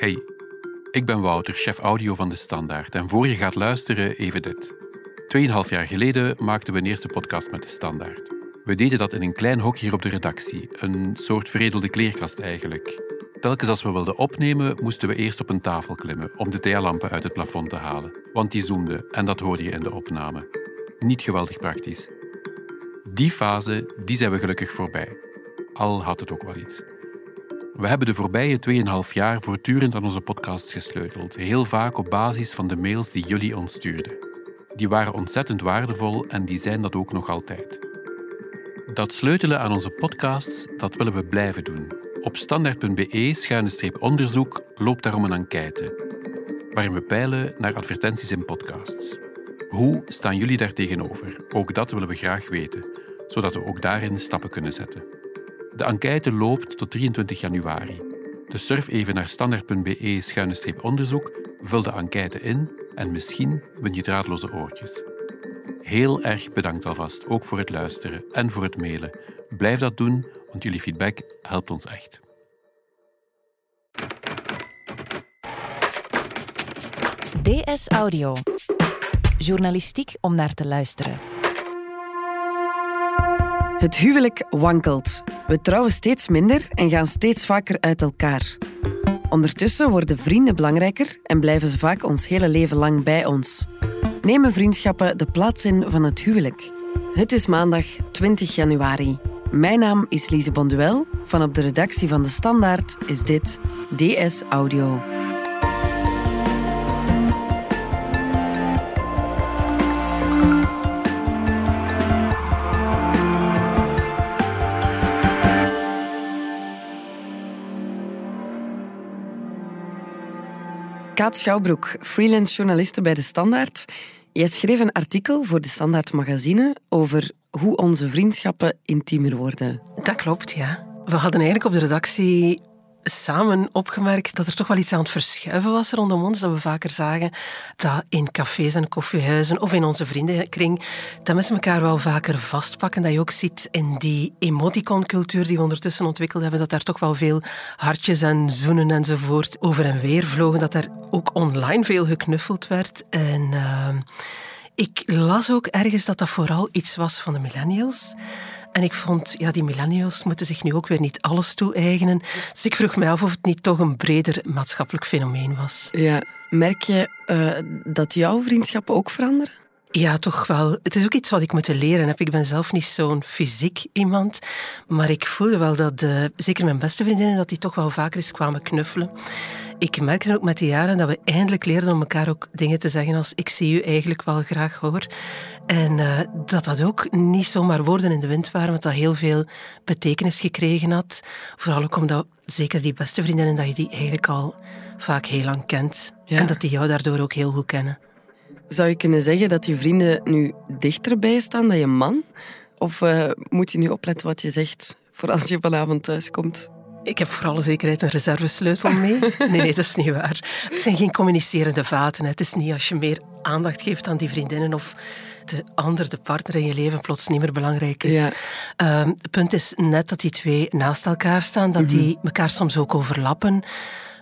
Hey, ik ben Wouter, chef audio van De Standaard. En voor je gaat luisteren, even dit. Tweeënhalf jaar geleden maakten we een eerste podcast met De Standaard. We deden dat in een klein hok hier op de redactie. Een soort veredelde kleerkast eigenlijk. Telkens als we wilden opnemen, moesten we eerst op een tafel klimmen om de thealampen uit het plafond te halen. Want die zoemden en dat hoorde je in de opname. Niet geweldig praktisch. Die fase, die zijn we gelukkig voorbij. Al had het ook wel iets. We hebben de voorbije 2,5 jaar voortdurend aan onze podcast gesleuteld, heel vaak op basis van de mails die jullie ons stuurden. Die waren ontzettend waardevol en die zijn dat ook nog altijd. Dat sleutelen aan onze podcasts, dat willen we blijven doen. Op standaard.be-onderzoek loopt daarom een enquête, waarin we peilen naar advertenties in podcasts. Hoe staan jullie daar tegenover? Ook dat willen we graag weten, zodat we ook daarin stappen kunnen zetten. De enquête loopt tot 23 januari. Dus surf even naar standaard.be-onderzoek, vul de enquête in en misschien win je draadloze oortjes. Heel erg bedankt alvast, ook voor het luisteren en voor het mailen. Blijf dat doen, want jullie feedback helpt ons echt. DS Audio. Journalistiek om naar te luisteren. Het huwelijk wankelt. We trouwen steeds minder en gaan steeds vaker uit elkaar. Ondertussen worden vrienden belangrijker en blijven ze vaak ons hele leven lang bij ons. Nemen vriendschappen de plaats in van het huwelijk? Het is maandag 20 januari. Mijn naam is Lise Bonduel. Van op de redactie van De Standaard is dit DS Audio. Kaat Schouwbroek, freelance journaliste bij De Standaard. Jij schreef een artikel voor De Standaard magazine over hoe onze vriendschappen intiemer worden. Dat klopt, ja. We hadden eigenlijk op de redactie samen opgemerkt dat er toch wel iets aan het verschuiven was rondom ons. Dat we vaker zagen dat in cafés en koffiehuizen of in onze vriendenkring, dat mensen elkaar wel vaker vastpakken. Dat je ook ziet in die emoticon-cultuur die we ondertussen ontwikkeld hebben, dat daar toch wel veel hartjes en zoenen enzovoort over en weer vlogen. Dat er ook online veel geknuffeld werd. En... Uh, ik las ook ergens dat dat vooral iets was van de millennials. En ik vond, ja, die millennials moeten zich nu ook weer niet alles toe-eigenen. Dus ik vroeg mij af of het niet toch een breder maatschappelijk fenomeen was. Ja, merk je uh, dat jouw vriendschappen ook veranderen? Ja, toch wel. Het is ook iets wat ik moet leren heb. Ik ben zelf niet zo'n fysiek iemand, maar ik voelde wel dat, de, zeker mijn beste vriendinnen, dat die toch wel vaker eens kwamen knuffelen. Ik merkte ook met de jaren dat we eindelijk leerden om elkaar ook dingen te zeggen als ik zie u eigenlijk wel graag hoor. En uh, dat dat ook niet zomaar woorden in de wind waren, want dat heel veel betekenis gekregen had. Vooral ook omdat zeker die beste vriendinnen, dat je die eigenlijk al vaak heel lang kent. Ja. En dat die jou daardoor ook heel goed kennen. Zou je kunnen zeggen dat je vrienden nu dichterbij staan dan je man? Of uh, moet je nu opletten wat je zegt voor als je vanavond thuis komt? Ik heb voor alle zekerheid een reservesleutel mee. Nee, nee, dat is niet waar. Het zijn geen communicerende vaten. Het is niet als je meer aandacht geeft aan die vriendinnen of de ander, de partner in je leven, plots niet meer belangrijk is. Ja. Uh, het punt is net dat die twee naast elkaar staan, dat die mhm. elkaar soms ook overlappen.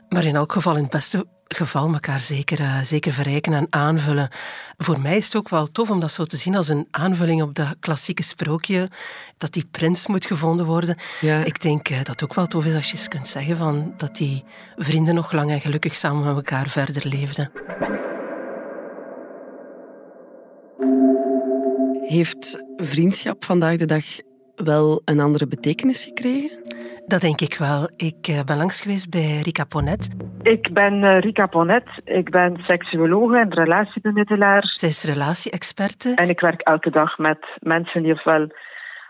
Maar in elk geval, in het beste geval, elkaar zeker, uh, zeker verrijken en aanvullen. Voor mij is het ook wel tof om dat zo te zien als een aanvulling op dat klassieke sprookje, dat die prins moet gevonden worden. Ja. Ik denk uh, dat het ook wel tof is als je eens kunt zeggen van, dat die vrienden nog lang en gelukkig samen met elkaar verder leefden. Heeft vriendschap vandaag de dag wel een andere betekenis gekregen? Dat denk ik wel. Ik uh, ben langs geweest bij Rika Ponet. Ik ben uh, Rika Ponet. Ik ben seksuologe en relatiebemiddelaar. Zij is relatie-experte. En ik werk elke dag met mensen die ofwel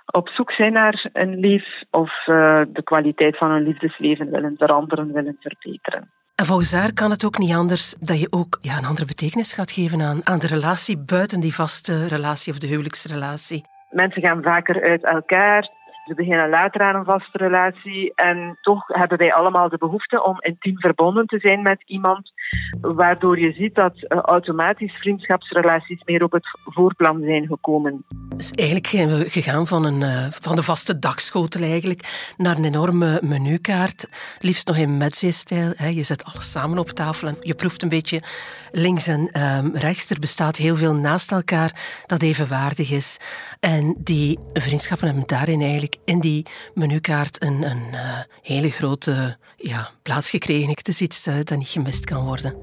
op zoek zijn naar een lief of uh, de kwaliteit van hun liefdesleven willen veranderen, willen verbeteren. En volgens haar kan het ook niet anders dat je ook ja, een andere betekenis gaat geven aan, aan de relatie buiten die vaste relatie of de huwelijksrelatie. Mensen gaan vaker uit elkaar. Ze beginnen later aan een vaste relatie en toch hebben wij allemaal de behoefte om intiem verbonden te zijn met iemand. Waardoor je ziet dat uh, automatisch vriendschapsrelaties meer op het voorplan zijn gekomen. Dus eigenlijk gegaan van, een, uh, van de vaste dagschotel eigenlijk naar een enorme menukaart, liefst nog in Metze-stijl. Je zet alles samen op tafel en je proeft een beetje links en um, rechts. Er bestaat heel veel naast elkaar dat evenwaardig is. En die vriendschappen hebben daarin eigenlijk in die menukaart een, een uh, hele grote ja, plaats gekregen. Het is iets uh, dat niet gemist kan worden.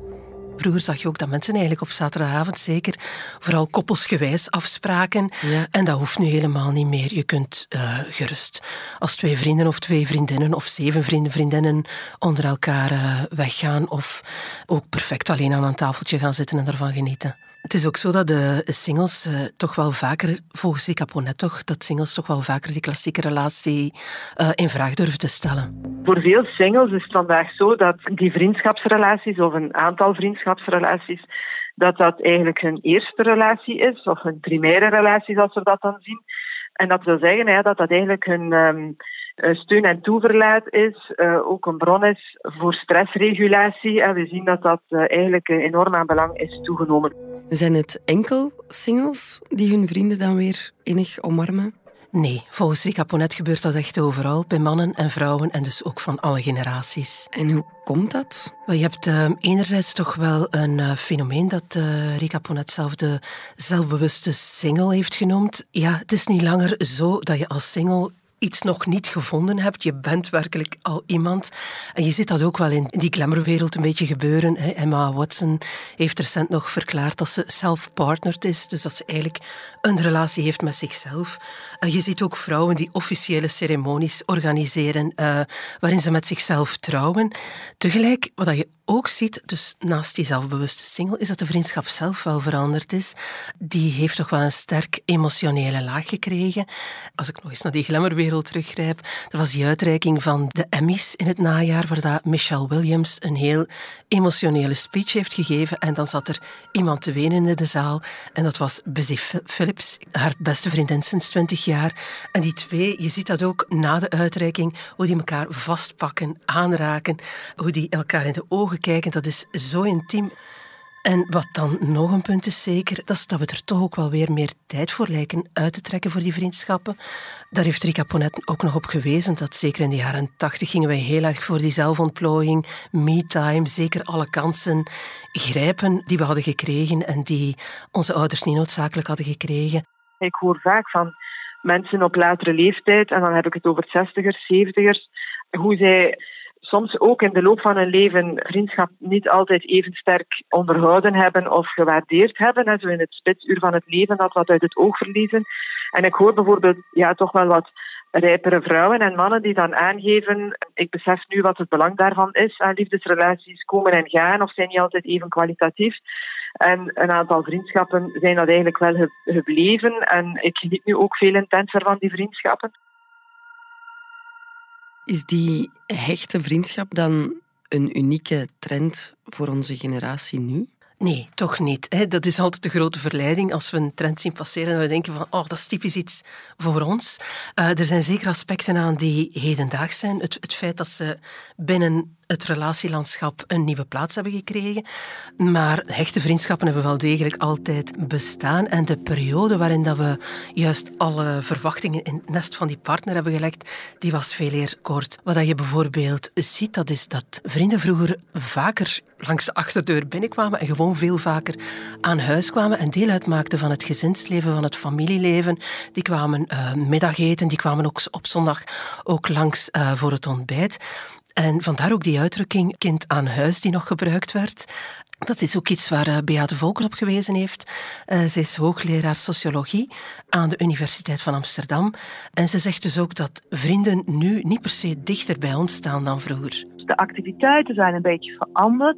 Vroeger zag je ook dat mensen eigenlijk op zaterdagavond zeker vooral koppelsgewijs afspraken. Ja. En dat hoeft nu helemaal niet meer. Je kunt uh, gerust als twee vrienden of twee vriendinnen of zeven vrienden, vriendinnen onder elkaar uh, weggaan. Of ook perfect alleen aan een tafeltje gaan zitten en ervan genieten. Het is ook zo dat de singles uh, toch wel vaker, volgens Rika Ponet toch, dat singles toch wel vaker die klassieke relatie uh, in vraag durven te stellen. Voor veel singles is het vandaag zo dat die vriendschapsrelaties of een aantal vriendschapsrelaties, dat dat eigenlijk hun eerste relatie is of hun primaire relatie, zoals we dat dan zien. En dat wil zeggen dat dat eigenlijk hun um, steun en toeverlaat is, uh, ook een bron is voor stressregulatie. En we zien dat dat eigenlijk enorm aan belang is toegenomen. Zijn het enkel singles die hun vrienden dan weer innig omarmen? Nee, volgens Rika Ponet gebeurt dat echt overal, bij mannen en vrouwen en dus ook van alle generaties. En hoe komt dat? Wel, je hebt uh, enerzijds toch wel een uh, fenomeen dat uh, Rika Ponet zelf de zelfbewuste single heeft genoemd. Ja, het is niet langer zo dat je als single iets nog niet gevonden hebt. Je bent werkelijk al iemand. En je ziet dat ook wel in die glamourwereld een beetje gebeuren. Emma Watson heeft recent nog verklaard dat ze self-partnered is. Dus dat ze eigenlijk een relatie heeft met zichzelf. je ziet ook vrouwen die officiële ceremonies organiseren uh, waarin ze met zichzelf trouwen. Tegelijk, wat je ook ziet, dus naast die zelfbewuste single, is dat de vriendschap zelf wel veranderd is. Die heeft toch wel een sterk emotionele laag gekregen. Als ik nog eens naar die glamourwereld teruggrijp, er was die uitreiking van de Emmys in het najaar, waar dat Michelle Williams een heel emotionele speech heeft gegeven. En dan zat er iemand te wenen in de zaal. En dat was Busy Phillips, haar beste vriendin sinds 20 jaar. En die twee, je ziet dat ook na de uitreiking, hoe die elkaar vastpakken, aanraken, hoe die elkaar in de ogen kijken, dat is zo intiem. En wat dan nog een punt is zeker, dat is dat we er toch ook wel weer meer tijd voor lijken uit te trekken voor die vriendschappen. Daar heeft Rika Ponet ook nog op gewezen, dat zeker in de jaren tachtig gingen wij heel erg voor die zelfontplooiing, me-time, zeker alle kansen grijpen die we hadden gekregen en die onze ouders niet noodzakelijk hadden gekregen. Ik hoor vaak van mensen op latere leeftijd, en dan heb ik het over zestigers, zeventigers, hoe zij soms ook in de loop van hun leven vriendschap niet altijd even sterk onderhouden hebben of gewaardeerd hebben. En zo in het spitsuur van het leven dat wat uit het oog verliezen. En ik hoor bijvoorbeeld ja, toch wel wat rijpere vrouwen en mannen die dan aangeven, ik besef nu wat het belang daarvan is liefdesrelaties komen en gaan of zijn niet altijd even kwalitatief. En een aantal vriendschappen zijn dat eigenlijk wel gebleven en ik geniet nu ook veel intenser van die vriendschappen. Is die hechte vriendschap dan een unieke trend voor onze generatie nu? Nee, toch niet. Dat is altijd de grote verleiding als we een trend zien passeren en we denken van, oh, dat is typisch iets voor ons. Uh, er zijn zeker aspecten aan die hedendaags zijn. Het feit dat ze binnen het relatielandschap een nieuwe plaats hebben gekregen. Maar hechte vriendschappen hebben wel degelijk altijd bestaan. En de periode waarin dat we juist alle verwachtingen in het nest van die partner hebben gelegd, die was veel eer kort. Wat je bijvoorbeeld ziet, dat is dat vrienden vroeger vaker langs de achterdeur binnenkwamen en gewoon veel vaker aan huis kwamen en deel uitmaakten van het gezinsleven, van het familieleven. Die kwamen uh, middageten, die kwamen ook op zondag ook langs uh, voor het ontbijt. En vandaar ook die uitdrukking kind aan huis die nog gebruikt werd. Dat is ook iets waar Beate Volker op gewezen heeft. Uh, ze is hoogleraar sociologie aan de Universiteit van Amsterdam. En ze zegt dus ook dat vrienden nu niet per se dichter bij ons staan dan vroeger. De activiteiten zijn een beetje veranderd.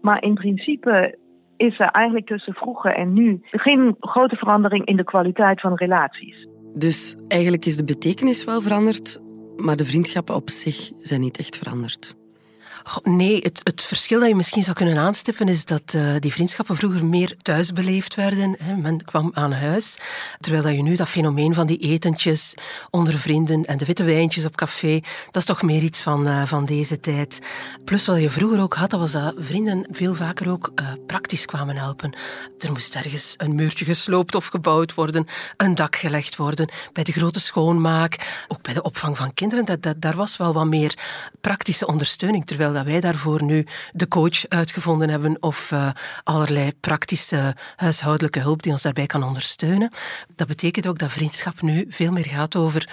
Maar in principe is er eigenlijk tussen vroeger en nu geen grote verandering in de kwaliteit van relaties. Dus eigenlijk is de betekenis wel veranderd, maar de vriendschappen op zich zijn niet echt veranderd. Nee, het, het, verschil dat je misschien zou kunnen aanstippen is dat uh, die vriendschappen vroeger meer thuis beleefd werden. Hè. Men kwam aan huis. Terwijl dat je nu dat fenomeen van die etentjes onder vrienden en de witte wijntjes op café, dat is toch meer iets van, uh, van deze tijd. Plus wat je vroeger ook had, dat was dat vrienden veel vaker ook uh, praktisch kwamen helpen. Er moest ergens een muurtje gesloopt of gebouwd worden, een dak gelegd worden, bij de grote schoonmaak, ook bij de opvang van kinderen. Dat, dat, daar was wel wat meer praktische ondersteuning, dat wij daarvoor nu de coach uitgevonden hebben of uh, allerlei praktische huishoudelijke hulp die ons daarbij kan ondersteunen. Dat betekent ook dat vriendschap nu veel meer gaat over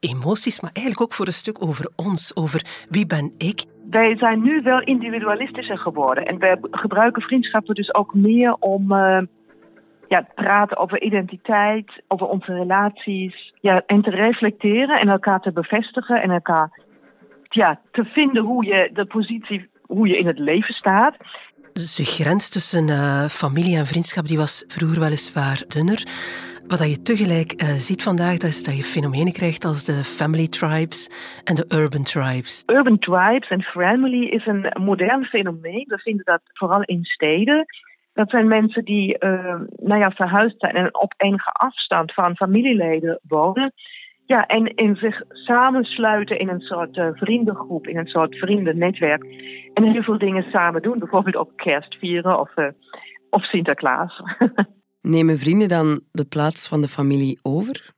emoties, maar eigenlijk ook voor een stuk over ons, over wie ben ik. Wij zijn nu wel individualistischer geworden en wij gebruiken vriendschappen dus ook meer om uh, ja, te praten over identiteit, over onze relaties ja, en te reflecteren en elkaar te bevestigen en elkaar ja, te vinden hoe je de positie, hoe je in het leven staat. Dus de grens tussen uh, familie en vriendschap die was vroeger weliswaar dunner. Wat je tegelijk uh, ziet vandaag, dat is dat je fenomenen krijgt als de family tribes en de urban tribes. Urban tribes en family is een modern fenomeen. We vinden dat vooral in steden. Dat zijn mensen die uh, nou ja, verhuisd zijn en op enige afstand van familieleden wonen. Ja, en in zich samensluiten in een soort uh, vriendengroep, in een soort vriendennetwerk. En heel veel dingen samen doen. Bijvoorbeeld ook kerst vieren of, uh, of Sinterklaas. Nemen vrienden dan de plaats van de familie over?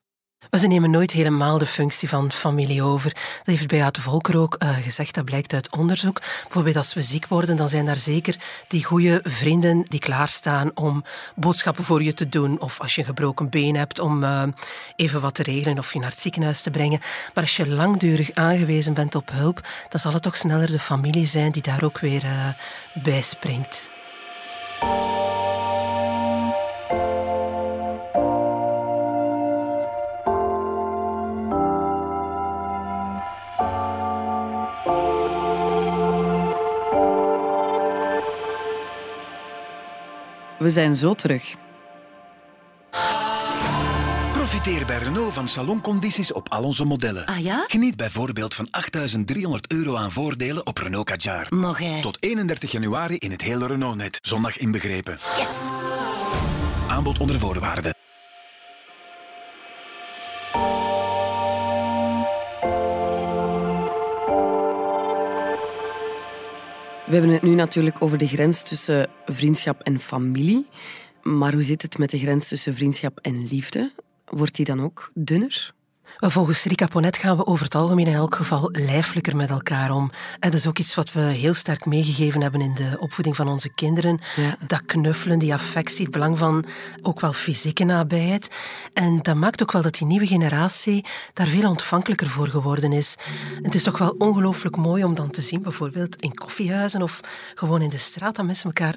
Maar ze nemen nooit helemaal de functie van familie over. Dat heeft Beate Volker ook uh, gezegd, dat blijkt uit onderzoek. Bijvoorbeeld als we ziek worden, dan zijn daar zeker die goede vrienden die klaarstaan om boodschappen voor je te doen. Of als je een gebroken been hebt, om uh, even wat te regelen of je naar het ziekenhuis te brengen. Maar als je langdurig aangewezen bent op hulp, dan zal het toch sneller de familie zijn die daar ook weer uh, bij springt. We zijn zo terug. Profiteer bij Renault van saloncondities op al onze modellen. Ah ja? Geniet bijvoorbeeld van 8.300 euro aan voordelen op Renault Kadjar. Nog hè? Tot 31 januari in het hele Renault-net. Zondag inbegrepen. Yes! Aanbod onder voorwaarden. We hebben het nu natuurlijk over de grens tussen vriendschap en familie. Maar hoe zit het met de grens tussen vriendschap en liefde? Wordt die dan ook dunner? Volgens Rika Ponet gaan we over het algemeen in elk geval lijfelijker met elkaar om. En dat is ook iets wat we heel sterk meegegeven hebben in de opvoeding van onze kinderen. Ja. Dat knuffelen, die affectie, het belang van ook wel fysieke nabijheid. En dat maakt ook wel dat die nieuwe generatie daar veel ontvankelijker voor geworden is. En het is toch wel ongelooflijk mooi om dan te zien, bijvoorbeeld in koffiehuizen of gewoon in de straat, dat mensen elkaar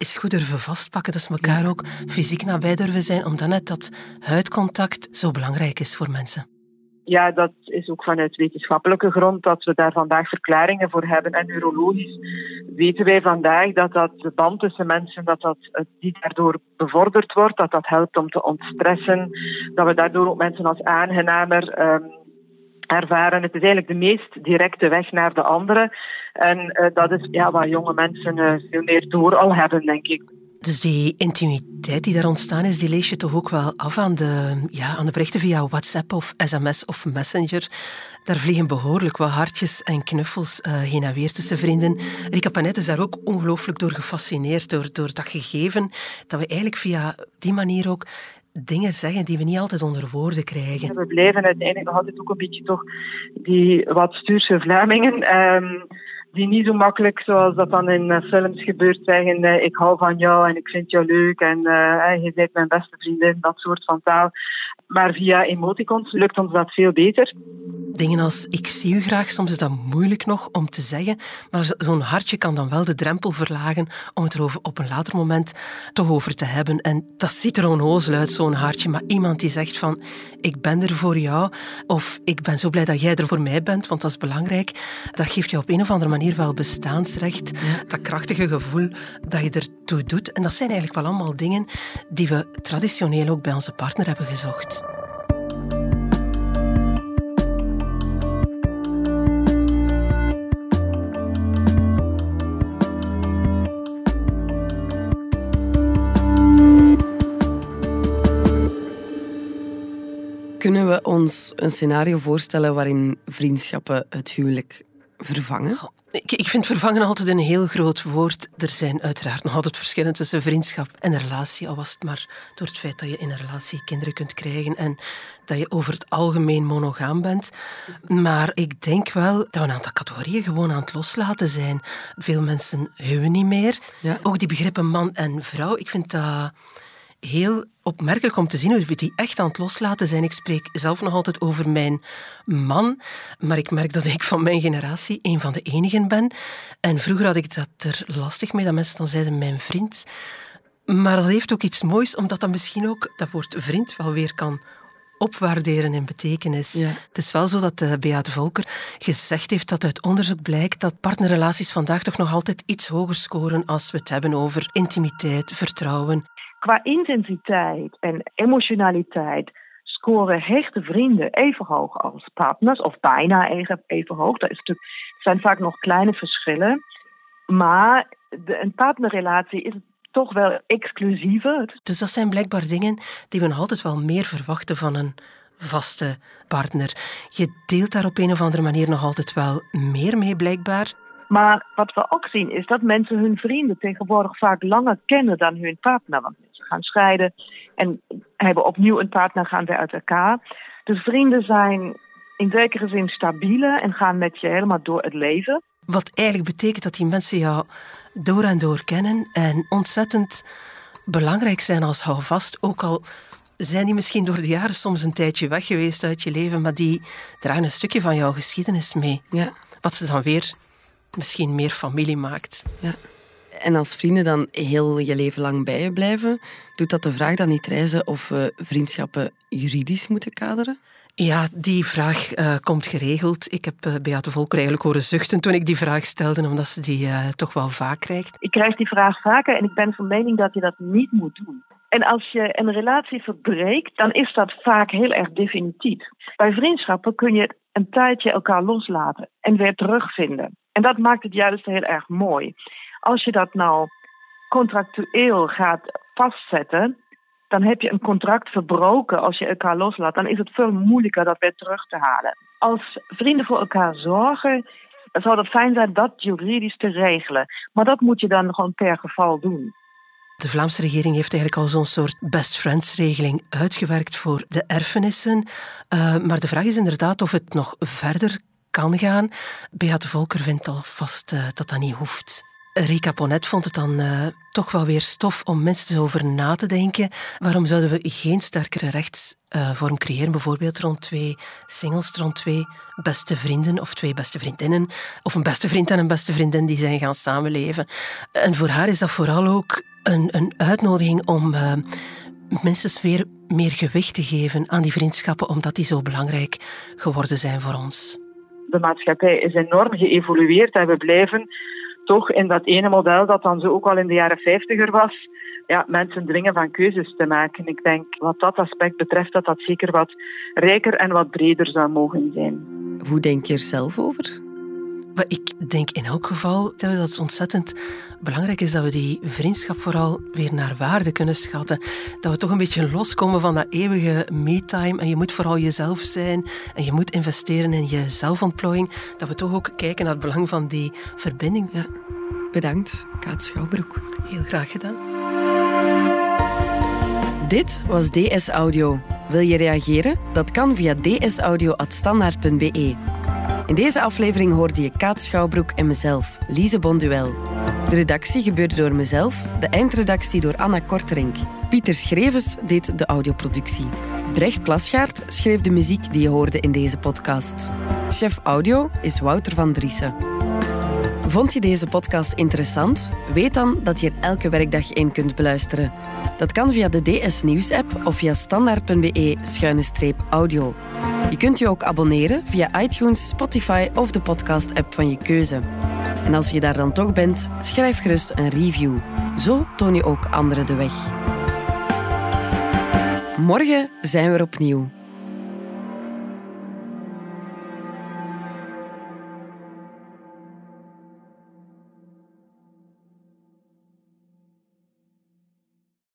is goed durven vastpakken, dat ze elkaar ook fysiek nabij durven zijn, omdat net dat huidcontact zo belangrijk is voor mensen. Ja, dat is ook vanuit wetenschappelijke grond dat we daar vandaag verklaringen voor hebben. En neurologisch weten wij vandaag dat dat de band tussen mensen, dat dat die daardoor bevorderd wordt, dat dat helpt om te ontstressen, dat we daardoor ook mensen als aangenamer um, ervaren. Het is eigenlijk de meest directe weg naar de andere. En uh, dat is ja, wat jonge mensen uh, veel meer door al hebben, denk ik. Dus die intimiteit die daar ontstaan is, die lees je toch ook wel af aan de, ja, aan de berichten via WhatsApp of sms of Messenger. Daar vliegen behoorlijk wat hartjes en knuffels uh, heen en weer tussen vrienden. Rika Panet is daar ook ongelooflijk door gefascineerd, door, door dat gegeven, dat we eigenlijk via die manier ook dingen zeggen die we niet altijd onder woorden krijgen. We blijven uiteindelijk nog altijd ook een beetje toch die wat stuurse Vlamingen. Um, die niet zo makkelijk, zoals dat dan in uh, films gebeurt, zeggen: uh, Ik hou van jou en ik vind jou leuk en uh, je bent mijn beste vriendin, dat soort van taal. Maar via emoticons lukt ons dat veel beter. Dingen als ik zie u graag, soms is dat moeilijk nog om te zeggen, maar zo'n hartje kan dan wel de drempel verlagen om het er op een later moment toch over te hebben. En dat ziet er onnozel uit, zo'n hartje, maar iemand die zegt van ik ben er voor jou of ik ben zo blij dat jij er voor mij bent, want dat is belangrijk, dat geeft je op een of andere manier wel bestaansrecht. Ja. Dat krachtige gevoel dat je ertoe doet. En dat zijn eigenlijk wel allemaal dingen die we traditioneel ook bij onze partner hebben gezocht. Kunnen we ons een scenario voorstellen waarin vriendschappen het huwelijk vervangen? Ik, ik vind vervangen altijd een heel groot woord. Er zijn uiteraard nog altijd verschillen tussen vriendschap en relatie. Al was het maar door het feit dat je in een relatie kinderen kunt krijgen en dat je over het algemeen monogaam bent. Maar ik denk wel dat we een aantal categorieën gewoon aan het loslaten zijn. Veel mensen huwen niet meer. Ja. Ook die begrippen man en vrouw. Ik vind dat heel opmerkelijk om te zien hoe we die echt aan het loslaten zijn. Ik spreek zelf nog altijd over mijn man, maar ik merk dat ik van mijn generatie een van de enigen ben. En vroeger had ik dat er lastig mee, dat mensen dan zeiden mijn vriend. Maar dat heeft ook iets moois, omdat dat misschien ook dat woord vriend wel weer kan opwaarderen in betekenis. Ja. Het is wel zo dat uh, Beate Volker gezegd heeft dat uit onderzoek blijkt dat partnerrelaties vandaag toch nog altijd iets hoger scoren als we het hebben over intimiteit, vertrouwen qua intensiteit en emotionaliteit scoren hechte vrienden even hoog als partners, of bijna even, even hoog. Dat is natuurlijk, het zijn vaak nog kleine verschillen. Maar de, een partnerrelatie is toch wel exclusiever. Dus dat zijn blijkbaar dingen die we nog altijd wel meer verwachten van een vaste partner. Je deelt daar op een of andere manier nog altijd wel meer mee, blijkbaar. Maar wat we ook zien is dat mensen hun vrienden tegenwoordig vaak langer kennen dan hun partner. Gaan scheiden en hebben opnieuw een partner, gaan weer uit elkaar. Dus vrienden zijn in zekere zin stabieler en gaan met je helemaal door het leven. Wat eigenlijk betekent dat die mensen jou door en door kennen en ontzettend belangrijk zijn als houvast. Ook al zijn die misschien door de jaren soms een tijdje weg geweest uit je leven, maar die dragen een stukje van jouw geschiedenis mee. Ja. Wat ze dan weer misschien meer familie maakt. Ja. En als vrienden dan heel je leven lang bij je blijven, doet dat de vraag dan niet reizen of we vriendschappen juridisch moeten kaderen? Ja, die vraag uh, komt geregeld. Ik heb uh, Beate Volker eigenlijk horen zuchten toen ik die vraag stelde, omdat ze die uh, toch wel vaak krijgt. Ik krijg die vraag vaker en ik ben van mening dat je dat niet moet doen. En als je een relatie verbreekt, dan is dat vaak heel erg definitief. Bij vriendschappen kun je een tijdje elkaar loslaten en weer terugvinden. En dat maakt het juist heel erg mooi. Als je dat nou contractueel gaat vastzetten, dan heb je een contract verbroken als je elkaar loslaat. Dan is het veel moeilijker dat weer terug te halen. Als vrienden voor elkaar zorgen, zou het fijn zijn dat juridisch te regelen. Maar dat moet je dan gewoon per geval doen. De Vlaamse regering heeft eigenlijk al zo'n soort best friends regeling uitgewerkt voor de erfenissen. Uh, maar de vraag is inderdaad of het nog verder kan gaan. Beate Volker vindt alvast uh, dat dat niet hoeft. Rika Ponet vond het dan uh, toch wel weer stof om mensen over na te denken. Waarom zouden we geen sterkere rechtsvorm uh, creëren? Bijvoorbeeld rond twee singles, rond twee beste vrienden of twee beste vriendinnen. Of een beste vriend en een beste vriendin die zijn gaan samenleven. En voor haar is dat vooral ook een, een uitnodiging om uh, minstens weer meer gewicht te geven aan die vriendschappen, omdat die zo belangrijk geworden zijn voor ons. De maatschappij is enorm geëvolueerd en we blijven toch in dat ene model dat dan zo ook al in de jaren 50er was, ja, mensen dringen van keuzes te maken. Ik denk wat dat aspect betreft dat dat zeker wat rijker en wat breder zou mogen zijn. Hoe denk je er zelf over? Maar ik denk in elk geval dat het ontzettend belangrijk is dat we die vriendschap vooral weer naar waarde kunnen schatten. Dat we toch een beetje loskomen van dat eeuwige me-time en je moet vooral jezelf zijn en je moet investeren in je zelfontplooiing. Dat we toch ook kijken naar het belang van die verbinding. Ja. Bedankt, Kaat Schouwbroek. Heel graag gedaan. Dit was DS Audio. Wil je reageren? Dat kan via dsaudio.standaard.be. In deze aflevering hoorde je Kaat Schouwbroek en mezelf, Lise Bonduel. De redactie gebeurde door mezelf, de eindredactie door Anna Korterink. Pieter Schrevens deed de audioproductie. Brecht Plasgaard schreef de muziek die je hoorde in deze podcast. Chef audio is Wouter van Driessen. Vond je deze podcast interessant? Weet dan dat je er elke werkdag in kunt beluisteren. Dat kan via de DS Nieuws app of via standaard.be-audio. Je kunt je ook abonneren via iTunes, Spotify of de podcast-app van je keuze. En als je daar dan toch bent, schrijf gerust een review. Zo toon je ook anderen de weg. Morgen zijn we er opnieuw.